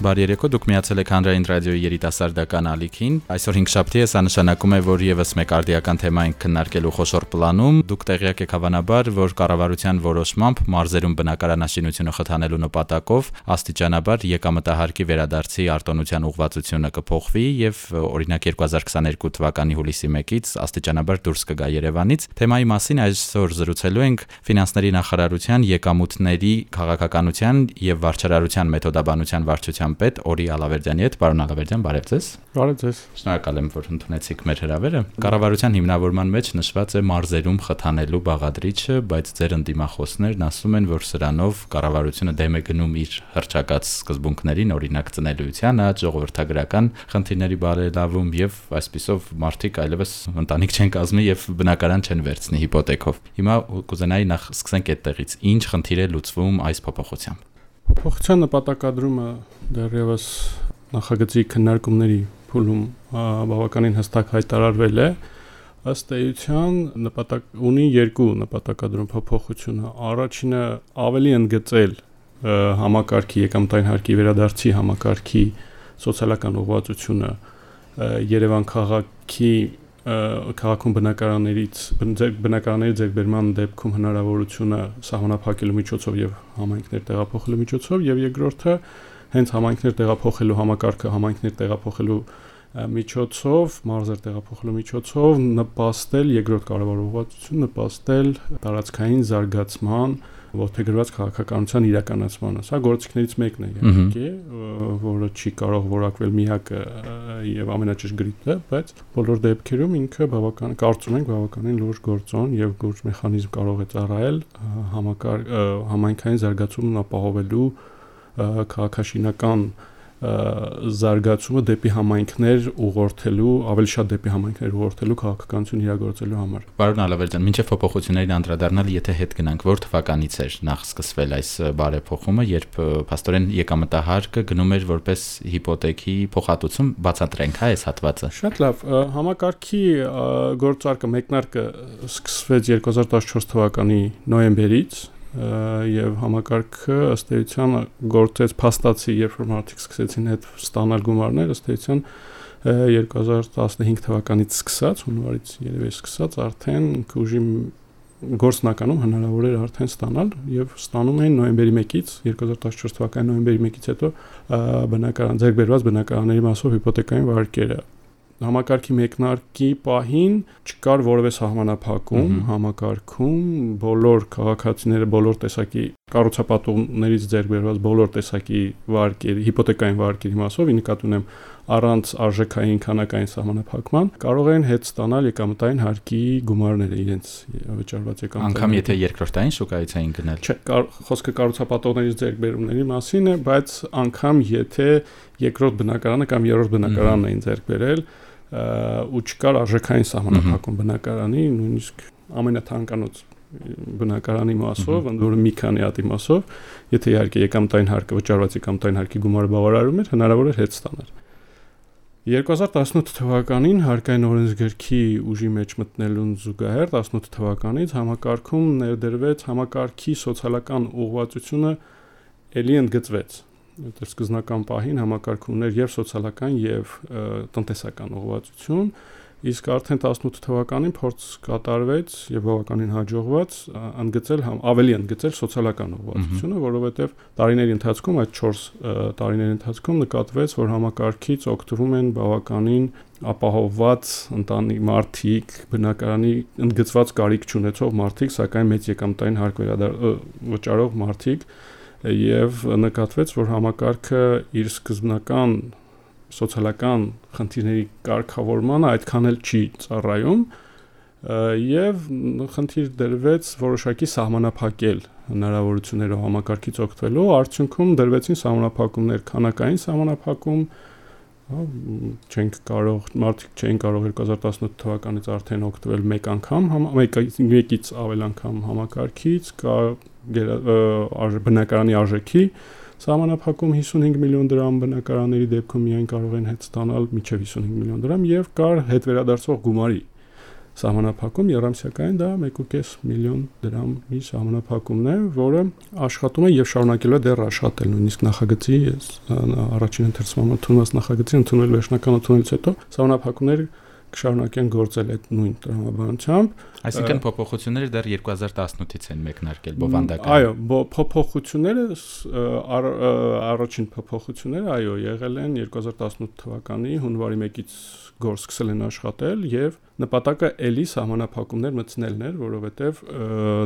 Բարի երեկո, դուք միացել եք Հանրային ռադիոյի երիտասարդական ալիքին։ Այսօր 5 շաբթի է, սա նշանակում է, որ եւս մեկ արդիական թեմա ենք քննարկելու խոշոր պլանում։ Դուք տեղյակ եք հավանաբար, որ կառավարության որոշմամբ մարզերում բնակարանաշինությունը խթանելու նպատակով աստիճանաբար եկամտահարկի վերադարձի արտոնության ուղղվածությունը կփոխվի եւ օրինակ 2022 թվականի հուլիսի 1-ից աստիճանաբար դուրս կգա Երևանից։ Թեմայի մասին այսօր զրուցելու ենք ֆինանսների նախարարության եկամուտների քաղաքականության եւ վարչարարության մեթոդաբանության վարչության Պետ պետ Օրի Ալավերդյանի հետ։ Պարոն Ալավերդյան, բարև ձեզ։ Բարև ձեզ։ Շնորհակալ եմ, որ ընդունեցիք մեր հրավերը։ Կառավարության հիմնավորման մեջ նշված է մարզերում խթանելու բաղադրիչը, բայց ձեր ընդդիմախոսներն ասում են, որ սրանով կառավարությունը դեմ է գնում իր հրճակած սկզբունքներին, օրինակ ծնելիության աճ, ժողովրդագրական խնդիրների բարելավում եւ այսպիսով մարդիկ այլևս ընտանիք չեն կազմի եւ բնակարան չեն վերցնի հիպոթեքով։ Հիմա կուզենայի նախ սկսենք այդտեղից։ Ինչ խնդիր է լուծվում այս փոփոխությամբ։ Փոփոխության նպատակադրումը դեռևս նախագծի քննարկումների փուլում բավականին հստակ հայտարարվել է. Ըստ էության նպատակ ունի երկու նպատակադրում փոփոխությունը. Առաջինը ավելի ընդգծել համակարգի եկամտային հարկի վերադարձի համակարգի սոցիալական ուղղվածությունը Երևան քաղաքի քաղաքում բնակարաններից բնակարանների ձեռբերման դեպքում հնարավորությունը սահմանափակելու միջոցով եւ համայնքներ տեղափոխելու միջոցով եւ երկրորդը հենց համայնքներ տեղափոխելու համակարգը համայնքներ տեղափոխելու միջոցով, մարզեր տեղափոխելու միջոցով նպաստել երկրորդ կարևոր ուղղվածություն նպաստել տարածքային զարգացման ողջագրված քաղաքականության իրականացմանը։ Սա գործիքներից մեկն է, իհարկե, որը չի կարող որակվել միակը եւ ամենաճշգրիտը, բայց բոլոր դեպքերում ինքը բավական կարծում ենք բավականին լուրջ գործոն եւ լուրջ մեխանիզմ կարող է ծառայել համակարգ համայնքային զարգացումն ապահովելու քաղաքաշինական զարգացումը դեպի համայնքներ ուղղորդելու, ավելի շատ դեպի համայնքներ ուղղորդելու քաղաքականություն իրագործելու համար։ Պարոն Ալավերդյան, մինչև փոփոխություններին անդրադառնալ, եթե հետ գնանք, որ թվականից էր նախ սկսվել այս բարեփոխումը, երբ փաստորեն եկամտահարկը գնում էր որպես հիպոթեքի փոխհատուցում, բացատրենք հա այս հատվածը։ Շատ լավ, համակարգի գործարկը մեկնարկը սկսվեց 2014 թվականի նոյեմբերից եւ համակարգը ըստ էության գործեց փաստացի, երբ որ մարդիկ սկսեցին հետ ստանալ գումարներ, ըստ էության 2015 թվականից սկսած, հունվարից երևի սկսած արդեն ուժի գործնականում հնարավոր էր արդեն ստանալ եւ ստանում էին նոյեմբերի 1-ից 2014 թվականի նոյեմբերի 1-ից հետո բնակարան ձեռք բերված բնակարանների մասով հիպոթեկային վարկերը համակարգի մեկնարկի պահին չկար որևէ սահմանափակում համակարգում բոլոր քաղաքացիները բոլոր տեսակի կառուցապատողներից ձեռք բերված բոլոր տեսակի վարկերի հիպոթեկային վարկերի մասով ի նկատի ունեմ առանց արժեքային քանակային սահմանափակման կարող են հետ ստանալ եկամտային հարկի գումարները իրենց վճարված եկամտային անգամ եթե երկրորդային շուկայից էին գնել չէ խոսքը կառուցապատողներից ձեռքբերումների մասին է բայց անգամ եթե երկրորդ բնակարանը կամ երրորդ բնակարանն էին ձեռք բերել ու չկար արժեքային սահմանափակում բնակարանի, նույնիսկ ամենաթանկանոց բնակարանի մասով, ընդ որում մի քանի հատի մասով, եթե իհարկե եկամտային հարկը վճարված եկամտային հարկի գումարը բավարարում էր, հնարավոր էր հետ ստանալ։ 2018 թվականին հարկային օրենսգրքի ուժի մեջ մտնելուն զուգահեռ 18 թվականից համակարգում ներդրվեց համակարգի սոցիալական ուղղվածությունը ելի ընդգծվեց այդ սկզնական պահին համակարգ ուներ եւ սոցիալական եւ տնտեսական ուղղվածություն իսկ արդեն 18 թվականին փորձ կատարվեց եւ բավականին հաջողված ընդգծել ավելի ընդգծել սոցիալական ուղղվածությունը, որովհետեւ տարիների ընթացքում այդ 4 տարիների ընթացքում նկատվեց, որ համակարգից օգտվում են բավականին ապահովված ընտանի մարդիկ, բնակարանի ընդգծված կարիք չունեցող մարդիկ, սակայն մեծ եկամտային հարկ վերադար վճարող մարդիկ, եւ նկատվեց, որ համակարգը իր սկզբնական սոցիալական խնդիրների կարգավորմանը այդքան էլ չի ծառայում եւ խնդիր դրվեց որոշակի սահմանափակել հնարավորություններով համակարգից օգտվելու արդյունքում դրվեցին սահմանափակումներ քանակային սահմանափակում չենք կարող մարդիկ չեն կարող 2018 թվականից արդեն օգտվել մեկ անգամ մեկից ավել անգամ համակարգից կա բնակարանի արժեքի Սահմանափակում 55 միլիոն դրամ բնակարանների դեպքում միայն կարող են հետ ստանալ միջև 55 միլիոն դրամ եւ կար հետ վերադարձող գումարի սահմանափակում երամսյակային դա 1.5 միլիոն դրամի սահմանափակումն է, որը աշխատում է եւ շարունակելու է դեռ աշխատել նույնիսկ նախագծի առաջին ընթերցումը ընդունված նախագծի ընդունել վերջնական ընդունելուց հետո սահմանափակումները կշարունակեն գործել այդ նույն տրամաբանությամբ Այսինքն փոփոխությունները դեռ 2018-ից են մեկնարկել բովանդական։ Այո, փոփոխությունները առաջին փոփոխությունները այո եղել են 2018 թվականի հունվարի 1-ից գործ սկսել են աշխատել եւ նպատակը էլի սահմանափակումներ մտցնելն էր, որովհետեւ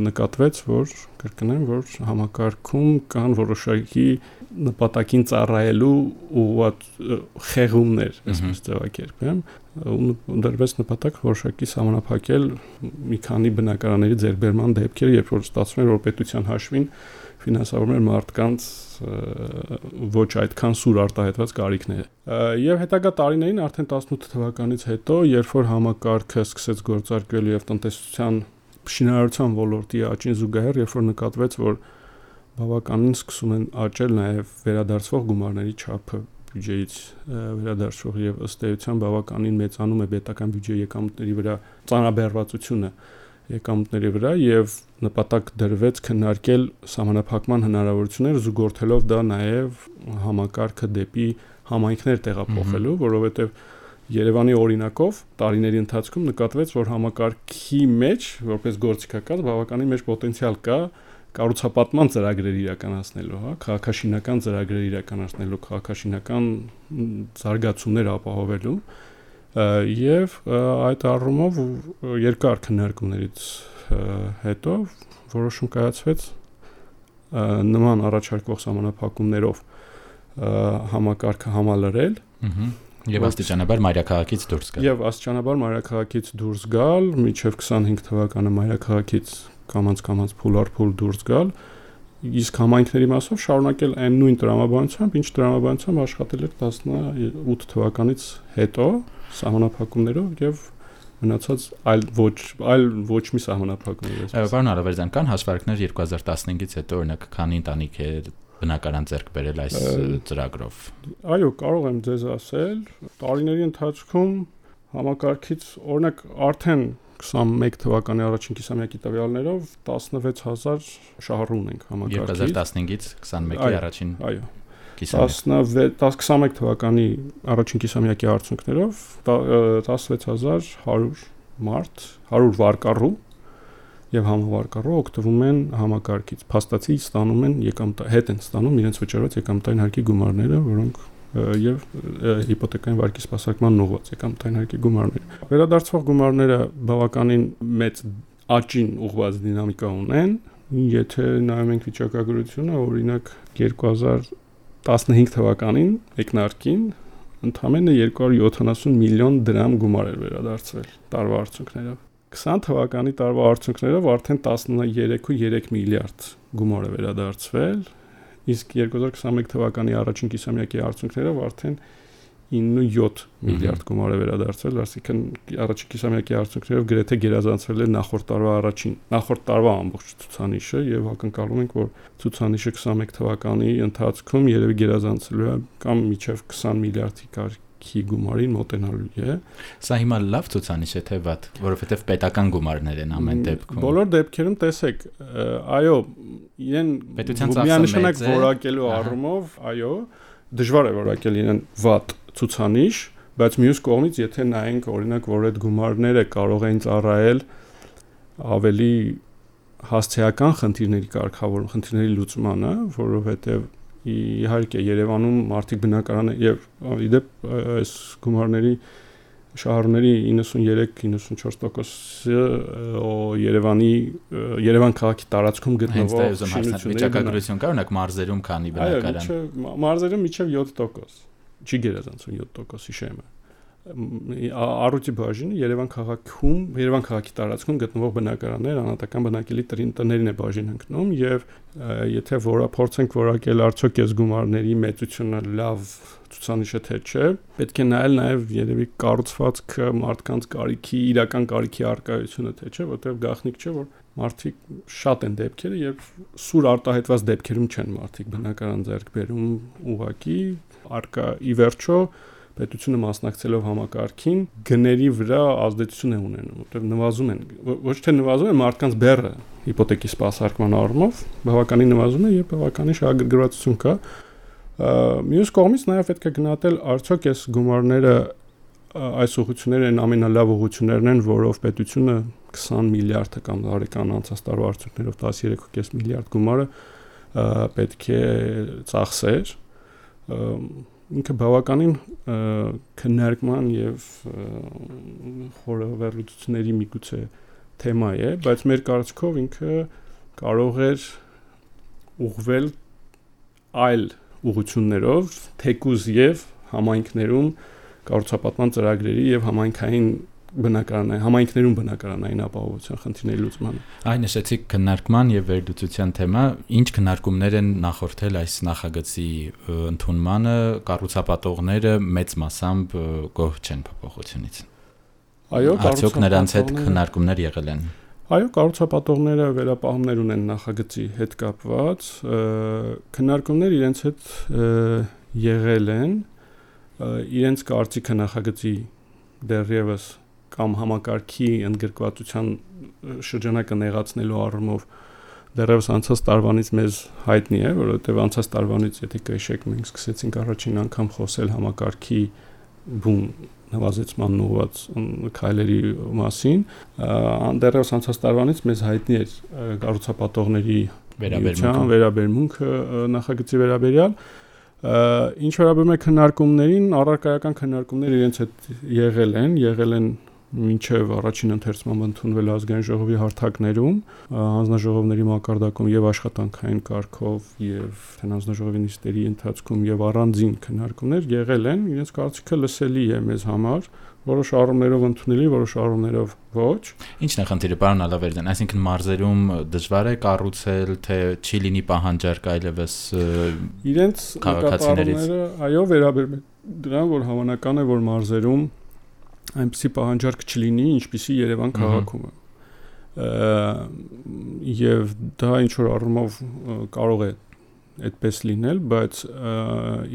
նկատվեց, որ կրկնեմ, որ համակարգում կան որոշակի նպատակին ծառայելու ուղղված խեղումներ, այսպես ձևակերպեմ, ու դրվեց նպատակ որոշակի սահմանափակել մի քանի բնակարանների ձեռբերման դեպքեր, երբ որ ստացվում էր, որ պետության հաշվին ֆինանսավորում էր մարդկանց ոչ այդքան սուր արտահայտված կարիքները։ Եվ հետագա տարիներին արդեն 18 թվականից հետո, երբ որ համակարգը սկսեց գործարկվել եւ տնտեսության շինարարության ոլորտի աճին զուգահեռ, երբ որ նկատվեց, որ բավականին սկսում են աճել նաեւ վերադարձվող գումարների չափը բյուջեից վերադարձող եւ ըստ էության բավականին մեծանում է պետական բյուջեի եկամուտների վրա ծանրաբեռվածությունը եկամուտների վրա եւ նպատակ դրվեց քննարկել համանախապակման հնարավորությունները զուգորդելով դա նաեւ համակարգը դեպի համայնքներ տեղափոխելու, որովհետեւ Երևանի օրինակով տարիների ընթացքում նկատվեց, որ համակարգի մեջ, որպես գործիքակաց, բավականին մեջ պոտենցիալ կա կառուցապատման ծրագրեր իրականացնելու, հա, քաղաքաշինական ծրագրեր իրականացնելու, քաղաքաշինական զարգացումներ ապահովելու եւ այդ առումով երկար քննարկումներից հետո որոշում կայացվեց նման առաջարկող համանախապակումներով համակարգը համալրել Եվ աստիճանաբար մայրաքաղաքից դուրս գալ։ Եվ աստիճանաբար մայրաքաղաքից դուրս գալ, միջև 25 թվականը մայրաքաղաքից կամած-կամած փուլար-փուլ դուրս գալ, իսկ համայնքների մասով շարունակել այն նույն տրամաբանությամբ, ինչ տրամաբանությամբ աշխատել էր 18 թվականից հետո սահմանափակումներով եւ մնացած այլ ոչ այլ ոչ մի սահմանափակումներ։ Այո, բան Արավերձյան կան հաշվարկներ 2015-ից հետո օրինակ քանի ընտանիք է բնականon ձեռք բերել այս ծրագրով։ Այո, կարող եմ ձեզ ասել, տարիների ընթացքում համակարգից օրինակ արդեն 21 թվականի առաջին կիսամյակի տվյալներով 16000 շահառու ունենք համակարգից 2015-ից 21-ի առաջին այո 16 թվականի առաջին կիսամյակի արդյունքներով 16100 մարդ 100 վարկառու եւ համավարկառու օգտվում են համակարգից փաստացի ստանում են եկամտ հետ են ստանում իրենց վճարված եկամտային հարկի գումարները որոնք եւ հիպոթեկային վարկի սպասարկման ուղղված եկամտային հարկի գումարները վերադարձվող գումարները բավականին մեծ աճին ուղղված դինամիկա ունեն եթե նայում ենք վիճակագրությունը օրինակ 2000 15 թվականին եկնարկին ընդամենը 270 միլիոն դրամ գումար էր վերադարձվել տարվա արդյունքներով 20 թվականի տարվա արդյունքներով արդեն 13.3 միլիարդ գումար է վերադարձվել իսկ 2021 թվականի առաջին կիսամյակի արդյունքներով արդեն 9.7 միլիարդ գումար է վերադարձել, այսինքն առաջին կիսամյակի արդյունքներով գրեթե գերազանցվել է նախորդ տարվա առաջին, նախորդ տարվա ամբողջ ցուցանիշը եւ ակնկալում ենք, որ ցուցանիշը 21 թվականի ընթացքում երևի գերազանցելու է կամ միջև 20 միլիարդի կարգի գումարին մոտենալու է։ Սա հիմա լավ ցուցանիշ է թե վատ, որովհետեւ պետական գումարներ են ամեն դեպքում։ Բոլոր դեպքերում տեսեք, այո, իրեն միանշանակ որակելու առումով, այո, դժվար է որակել իրեն վատ ցուցանիշ, բայց մյուս կողմից եթե նայենք օրինակ որ այդ գումարները կարող են ծառայել ավելի հասցեական խնդիրների կարգավորում, խնդիրների լուծմանը, որովհետև իհարկե Երևանում մարդիկ բնակարանը եւ իդեպ այս գումարների շահառուների 93-94%-ը Երևանի Երևան քաղաքի տարածքում գտնվող շինությունների կա, օրինակ մարզերում քանի բնակարան։ Այո, մարզերում միջև 7% չի գերազանցում 7% հիշեմ առույցի բաժինը Երևան քաղաքում, Երևան քաղաքի տարածքում գտնվող բնակարաններ անհատական բնակելի տներից է բաժին ընկնում եւ եթե որա փորձենք որակել արդյոք այս գումարների մեծությունը լավ ցուցանիշը թե չէ, պետք է նայել նաեւ երևի կառուցվածքը մարդկանց կարիքի, իրական կարիքի արկայությունը թե չէ, որտեղ գաղտնիք չէ, որ մարդիկ շատ են դեպքերը եւ սուր արտահայտված դեպքերում չեն մարդիկ բնակարան ձեռք բերում ուղակի արկա ի վերջո պետությունը մասնակցելով համակարգին գների վրա ազդեցություն է ունենում, որտեղ նվազում են ոչ թե նվազում են մարդկանց բեռը հիպոթեկի սպասարկման առումով, բավականին նվազում է եւ բավականին շահագրգռվածություն կա։ Մյուս կողմից նաեւ պետք է գնահատել արդյոք այս գումարները այս ուղղությունները են ամենալավ ուղղություններն են, որով պետությունը 20 միլիարդը կամ տարեկան անցած տարվա արդյունքներով 13.5 միլիարդ գումարը պետք է ծախսեր ինքը բավականին քննարկման եւ խորհրդությունների միգուցե թեմա է, բայց մեր կարծիքով ինքը կարող էր ուղվել այլ ուղություններով, թեկուզ եւ համայնքներում կառուցապատման ծրագրերի եւ համայնքային բնակարանային համայնքներում բնակարանային ապահովության խնդիրների լուծմանը։ Այն նշեցիք քննարկման եւ վերլուծության թեմա, ինչ քննարկումներ են նախորդել այս նախագծի ընդունմանը, կառուցապատողները մեծ մասամբ գոհ չեն փոփոխությունից։ Այո, արդյոք նրանց հետ քննարկումներ եղել են։ Այո, կառուցապատողները վերապահումներ ունեն նախագծի հետ կապված, քննարկումներ իրենց հետ եղել են, իրենց կարծիքը նախագծի դեռևս կամ համակարգի ընդգրկվածության շրջանակը նեղացնելու առումով դեռևս անցած տարվանից մեզ հայտնի է, որովհետև անցած տարվանից, եթե կհիշեք, մենք սկսեցինք առաջին անգամ խոսել համակարգի բում նվազեցման ուղված քայլերի մասին, դեռևս անցած տարվանից մեզ հայտնի էր կառուցապատողների վերաբերմունքը վերաբերմունքը նախագծի վերաբերյալ ինչ վերաբերում է քննարկումներին, առարկայական քննարկումներ իրենց հետ եղել են, եղել են մինչև առաջին ընթերցման ընդունվել ազգային ժողովի հարթակներում, հանձնաժողովների մակարդակում եւ աշխատանքային կարգով եւ հանձնաժողովի նիստերի ընթացքում եւ առանձին քննարկումներ եղել են, իրենց կարծիքը լսելի է մեզ համար, որոշ առումներով ընդունելի, որոշ առումներով ոչ։ Ինչն է խնդիրը, պարոն Ալավերդյան, այսինքն մարզերում դժվար է կառուցել, թե չի լինի պահանջարկ այլևս իրենց քաղաքացիներից։ Այո, վերաբերում դրան, որ հավանական է, որ մարզերում այնպիսի պահանջարկ չլինի, ինչպիսի Երևան քաղաքում է եւ դա ինչ որ առումով կարող է այդպես լինել, բայց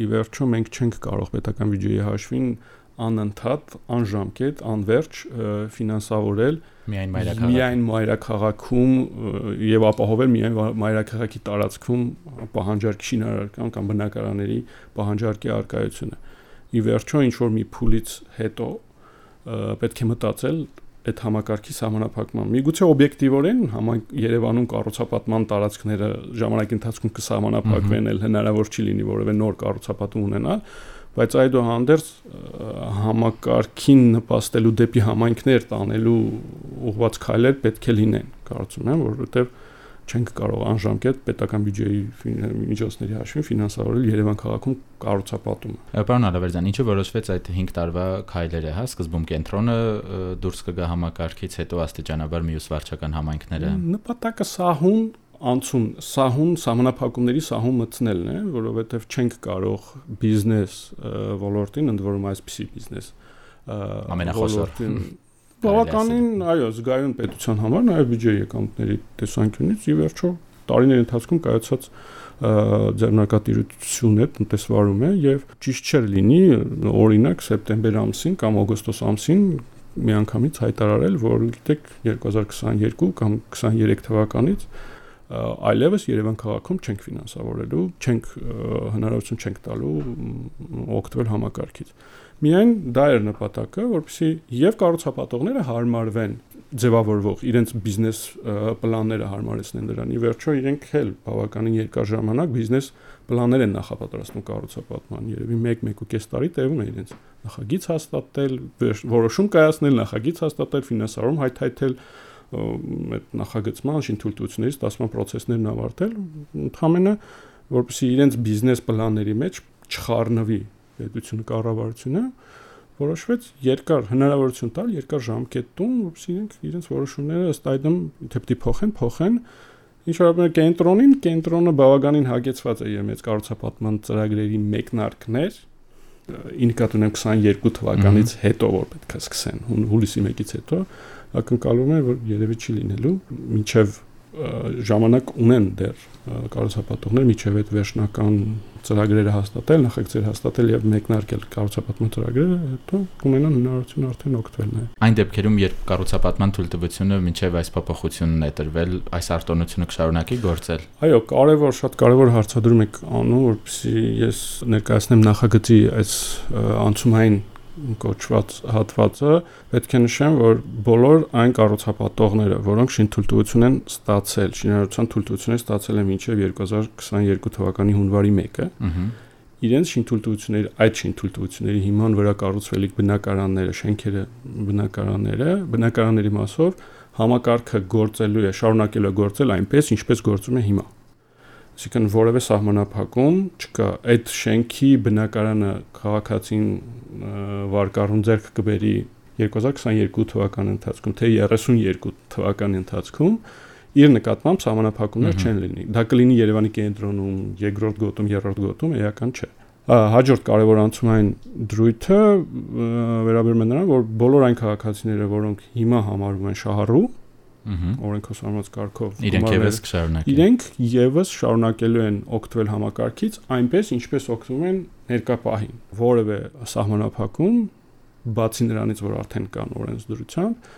ի վերջո մենք չենք կարող պետական բյուջեի հաշվին անընդհատ, անժամկետ, անverջ ֆինանսավորել միայն մայրաքաղաք միայն մայրաքաղաքում եւ ապահովել միայն մայրաքաղաքի տարածքում պահանջարկի շինարարական կամ բնակարանների պահանջարկի արկայությունը։ Ի վերջո ինչ որ մի փուլից հետո պետք է մտածել այդ համակարգի սահմանափակման։ Միգուցե օբյեկտիվորեն համայն Երևանում կառուցապատման տարածքները ժամանակի ընթացքում կսահմանափակվեն, էլ հնարավոր չի լինի որևէ նոր կառուցապատում ունենալ, բայց այդուհանդերձ համակարգին նպաստելու դեպի համայնքներ տանելու ուղղված քայլեր պետք է լինեն, կարծում եմ, որովհետև չենք կարող անժամկետ պետական բյուջեի միջոցների հաշվին ֆինանսավորել Երևան քաղաքում կառուցապատումը։ Պարոն Ալավերդյան, ինչու որոշվեց այդ 5 տարվա քայլերը, հա, սկզբում կենտրոնը դուրս կգա համակարգից, հետո աստիճանաբար մյուս վարչական համայնքները։ Նպատակը սահուն անցում սահուն համանախապակումների սահուն մտցնելն է, որովհետև չենք կարող բիզնես ոլորտին, ընդ որում այսպիսի բիզնես ամենախոշոր բավականին, այո, զգայուն պետության համար նաև բյուջեի եկամուտների տեսանկյունից ի վերջո տարիների ընթացքում կայացած ձեռնարկատիրություն է, տնտեսվարում է եւ ճիշտ չէր լինի օրինակ սեպտեմբեր ամսին կամ օգոստոս ամսին միանգամից հայտարարել, որ գիտեք 2022 կամ 23 թվականից այլևս Երևան քաղաքում չենք ֆինանսավորելու, չենք հնարավորություն չենք տալու օգտվել համակարգից Միայն դա էր նպատակը, որպեսզի եւ կառուցապատողները հարմարվեն ձևավորվող իրենց բիզնես պլանները հարմարեցնեն դրան։ Ի վերջո իրենք էլ բավականին երկար ժամանակ բիզնես պլաններ են նախապատրաստում կառուցապատման։ Երևի 1-1.5 տարի տևում է իրենց նախագիծ հաստատել, որոշում կայացնել, նախագիծ հաստատել, ֆինանսավորում հայթայթել այդ նախագծման շինթույլտությունների ստացման process-ներն ավարտել, ընդհանրապես որպեսզի իրենց բիզնես պլանների մեջ չխառնվի պետությունը կառավարությունը որոշվեց երկար հնարավորություն տալ երկար ժամկետում, որպեսզի իրենք իրենց որոշումները ըստ այդմ թե պիտի փոխեն, փոխեն։ Ինչ որ կենտրոնին, կենտրոնը բավականին հագեցված է եւ մեծ կառուցապատման ծրագրերի մեկնարկներ, ինկատ ունեմ 22 թվականից հետո որ պետք է սկսեն հուլիսի 1-ից հետո ակնկալում եմ որ երևի չի լինելու մինչև ժամանակ ունեն դեռ կառուցապատողներ միջև այդ վերջնական ծրագրերը հաստատել, նախագծեր հաստատել եւ մեկնարկել կառուցապատման ծրագրերը, հետո կունենան հնարավորություն արդեն օգտվել նաեւ։ Այն դեպքերում, երբ կառուցապատման թույլտվությունը միջև այս փոփոխությունն է տրվել, այս արտոնությունը կշարունակի գործել։ Այո, կարևոր, շատ կարևոր հարցադրում եք անում, որպեսզի ես ներկայացնեմ նախագծի այս անցումային կոչված հատվածը պետք է նշեմ, որ բոլոր այն կառուցապատողները, որոնք շինթույլտվություն են ստացել, շինարարության թույլտվություն են ստացել են մինչև 2022 թվականի հունվարի 1-ը, իրենց շինթույլտվությունների այդ շինթույլտվությունների հիման վրա կառուցվելիք բնակարանները, շենքերը, բնակարանները, բնակարանների մասով համակարգը գործելու է, շարունակելու է գործել այնպես, ինչպես գործում է հիմա Այսինքն որևէ սահմանափակում չկա։ Այդ շենքի բնակարանը քաղաքացին վարկառուն ձեռք կբերի 2022 թվականի ընթացքում, թե 32 թվականի ընթացքում իր նկատմամբ սահմանափակումներ չեն լինի։ Դա կլինի Երևանի կենտրոնում, երկրորդ գոտում, երրորդ գոտում, էական չէ հաջորդ կարևոր անցումային դրույթը վերաբերում է նրան, որ բոլոր այն քաղաքացիները, որոնք հիմա համարվում են շահառու, օրենքոսարմաց կարգով իրենք եւս կշարունակեն իրենք եւս շարունակելու են օգտվել համակարգից այնպես ինչպես օգտվում են ներկա պահին որևէ սահմանափակում բացի նրանից որ արդեն կան օրենսդրությամբ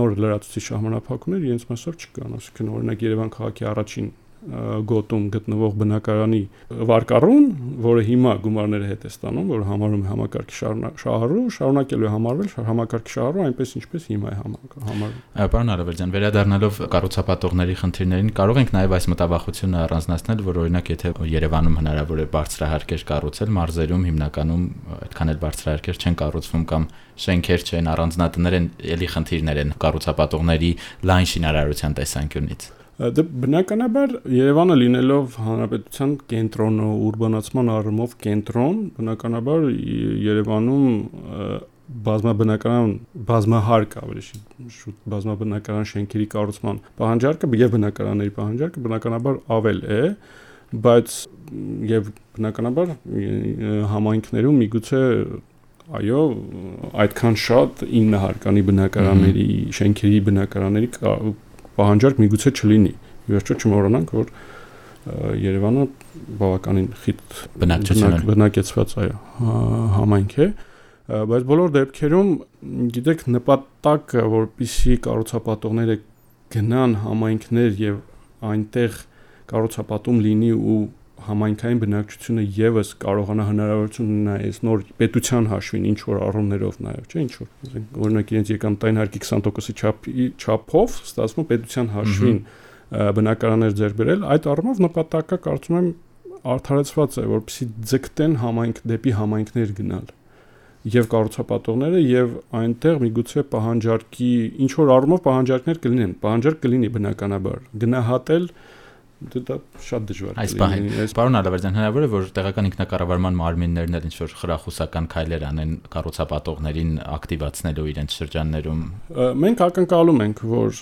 նոր լրացուցիչ սահմանափակումներ իրենց մասով չկան ասենք օրինակ Երևան քաղաքի առաջին գոտում գտնվող բնակարանի վարկառուն, որը հիմա գումարները հետ է ստանում, որ համարում է համակարգի շահառու, շարունակելու է համարվել համակարգի շահառու այնպես ինչպես հիմա է համարվում։ Պարոն Արավելյան, վերադառնալով կառուցապատողների խնդիրներին, կարող ենք նաև այս մտավախությունը առանձնացնել, որ օրինակ եթե Երևանում հնարավոր է բարձրահարկեր կառուցել, մարզերում հիմնականում այդքան էլ բարձրահարկեր չեն կառուցվում կամ շենքեր չեն, առանձնատներ են, ելի խնդիրներ են կառուցապատողների լայն շինարարության տեսանկյունից։ Դե բնականաբար Երևանը լինելով հանրապետության կենտրոնը, ուրբանացման առումով կենտրոն, բնականաբար Երևանում բազմաբնակարան բազմահարկ ավելի շուտ բազմաբնակարան շենքերի կառուցման պահանջարկը եւ բնակարանների պահանջարկը բնականաբար ավել է, բայց եւ բնականաբար համայնքներում միգուցե այո այդքան շատ 9 հարկանի բնակարանների շենքերի բնակարանների պահանջարկ միգուցե չլինի։ Վերջո չմոռանանք, որ Երևանը բավականին խիտ բնակեցված այո համայնք է, բայց բոլոր դեպքերում գիտեք նպատակը, որpիսի կառուցապատողները գնան համայնքներ եւ այնտեղ կառուցապատում լինի ու համայնքային բնակչությունը եւս կարողանա հնարավորություն ունենա այս նոր պետության հաշվին ինչ որ առումներով նաեւ, չէ, ինչ որ օրինակ իրենց եկամտային հարկի 20%-ի չափի չափով ստացվում պետության հաշվին բնակարաններ ձեռք բերել, այդ առումով նպատակը կարծում եմ արդարացված է, որպեսզի ձգտեն համայնք դեպի համայնքներ գնալ եւ կառուցապատողները եւ այնտեղ միգուցե պահանջարկի ինչ որ առումով պահանջարկներ կլինեն, պահանջարկ կլինի բնականաբար։ Գնահատել դա շատ դժվար է։ Այս պահին, պարոն Ալավերդյան, հնարավոր է որ տեղական ինքնակառավարման մարմիններն էլ ինչ որ խրախուսական քայլեր անեն կառուցապատողներին ակտիվացնելու իրենց շրջաններում։ Մենք ակնկալում ենք, որ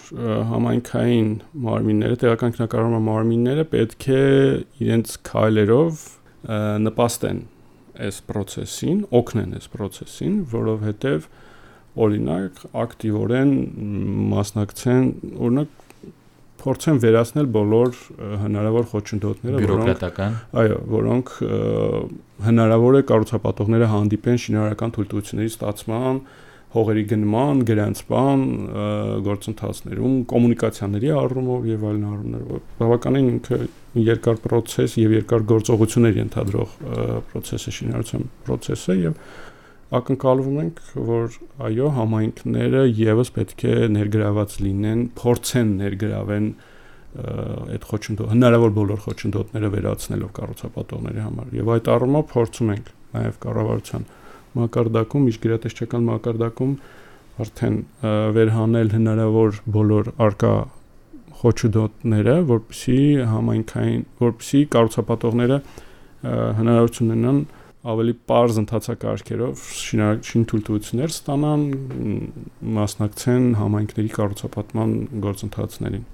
համայնքային մարմինները, տեղական ինքնակառավարման մարմինները պետք է իրենց քայլերով նպաստեն այս process-ին, օգնեն այս process-ին, որովհետև օրինակ ակտիվորեն մասնակցեն, օրինակ փորձեն վերացնել բոլոր հնարավոր խոչընդոտները, որոնք այո, որոնք հնարավոր է կառուցապատողները հանդիպեն շինարարական թույլտվությունների ստացման, հողերի գնման, գրանցման գործընթացներում, կոմունիկացիաների առումով եւ այլն առումներով։ Բավականին ինքը երկար process եւ երկար գործողություններ ենթադրող process-ը շինարարության process-ը եւ ակնկալվում ենք, որ այո, համայնքները եւս պետք է ներգրաված լինեն, փորձեն ներգրավեն այդ խոչընդոտ հնարավոր բոլոր խոչընդոտները վերացնելով կառուցապատողների համար եւ այդ առումով փորձում ենք նաեւ կառավարության մակարդակում միջգերատեսչական մակարդակում արդեն վերհանել հնարավոր բոլոր արկա խոչընդոտները, որպեսի համայնքային, որպեսի կառուցապատողները հնարավորություն ունենան ավելի པարզ ընթացակարգերով շինթույլտվություններ ստանան, մասնակցեն համայնքների կառուցապատման գործընթացներին։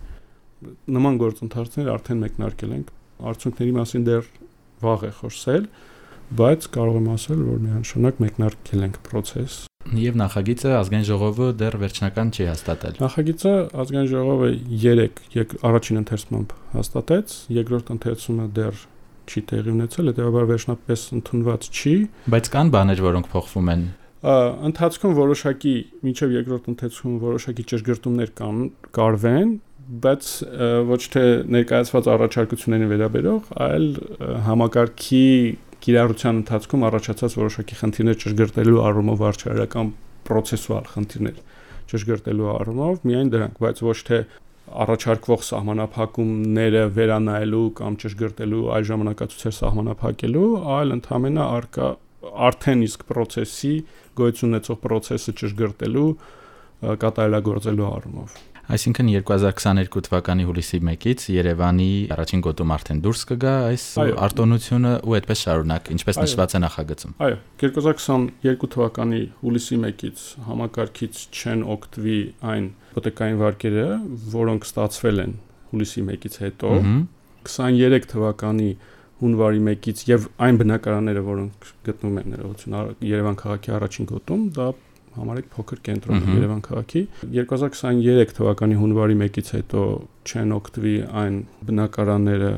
Նման գործընթացներ արդեն մեկնարկել ենք։ Արդյունքների մասին դեռ վաղ է խոսել, բայց կարող եմ ասել, որ միանշանակ մեկնարկել ենք process Եվ նախագիծը ազգային ժողովը դեռ վերջնական չի հաստատել։ Նախագիծը ազգային ժողովը 3 առաջին ընթերցումով հաստատեց, երկրորդ ընթերցումը դեռ չի տեղի ունեցել, հետեւաբար վերջնապես ընդունված չի, բայց կան բաներ, որոնք փոխվում են ընթացքում որոշակի միջև երկրորդ ընթացքում որոշակի ճշգրտումներ կան կարվեն, բայց ոչ թե ներկայացված առաջարկություններին վերաբերող, այլ համակարգի կիրառության ընթացքում առաջացած որոշակի խնդիրներ ճշգրտելու առումով վարչարական processual խնդիրներ ճշգրտելու առումով միայն դրանք, բայց ոչ թե առաջարկվող սահմանափակումները վերանայելու կամ ճշգրտելու այլ ժամանակացույցեր սահմանափակելու, այլ ընդհանրապես արկա արդեն իսկ process-ի գոյություն ունեցող process-ը ճշգրտելու կատարելագործելու առումով Այսինքն 2022 թվականի հուլիսի 1-ից Երևանի առաջին գոտում արդեն դուրս կգա այս արտոնությունը ու այդպես շարունակ, ինչպես նշված է նախագծում։ Այո, 2022 թվականի հուլիսի 1-ից համակարգից չեն օգտվի այն հիպոթեկային վարկերը, որոնք ստացվել են հուլիսի 1-ից հետո։ 23 թվականի հունվարի 1-ից եւ այն բնակարանները, որոնք գտնվում են ներողություն Երևան քաղաքի առաջին գոտում, դա համարեք փոքր կենտրոն Երևան քաղաքի 2023 թվականի հունվարի 1-ից հետո չեն օգտվի այն բնակարանները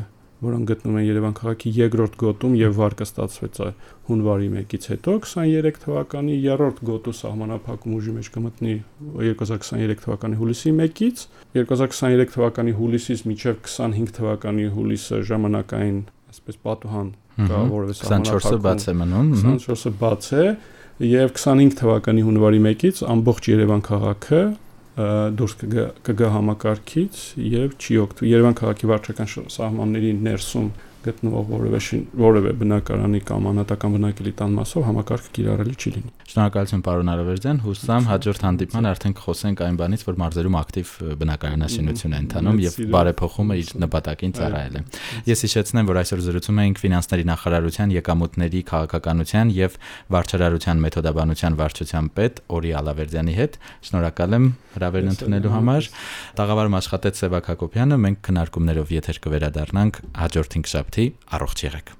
որոնք գտնվում են Երևան քաղաքի երկրորդ գոտում եւ վարկը ստացվեց հունվարի 1-ից հետո 23 թվականի երրորդ գոտու սահմանափակում ուժի մեջ կմտնի 2023 թվականի հուլիսի 1-ից 2023 թվականի հուլիսից մինչև 25 թվականի հուլիսը ժամանակային այսպես պատուհան կա որովհետեւ 24-ը բաց է մնում 24-ը բաց է եւ 25 թվականի հունվարի 1-ից ամբողջ Երևան քաղաքը դուրս կգա, համակարգից եւ չի օգտվի Երևան քաղաքի վարչական սահմանների ներսում գտնվող որևէ որևէ բնակարանի կամ անհատական բնակելի տան մասով համակարգը կիրառելի չի լինի։ Շնորհակալություն պարոն Արավերձյան, հուսամ հաջորդ հանդիպման արդեն կխոսենք այն բանից, որ մարզերում ակտիվ բնակարանաշինություն է ընթանում եւ բարեփոխումը իր նպատակին ծառայել է։ Ես հիշեցնեմ, որ այսօր զրուցում էինք ֆինանսների նախարարության եկամուտների քաղաքականության եւ վարչարարության մեթոդաբանության վարչության պետ Օրի Ալավերձյանի հետ։ Շնորհակալ եմ հրավերն ընդունելու համար։ Տաղավարում աշխատեց Սևակ Հակոբյանը, մենք քննարկումներով եթեր կվերադառնանք հաջորդ 5 շաբթի, arrochtirek.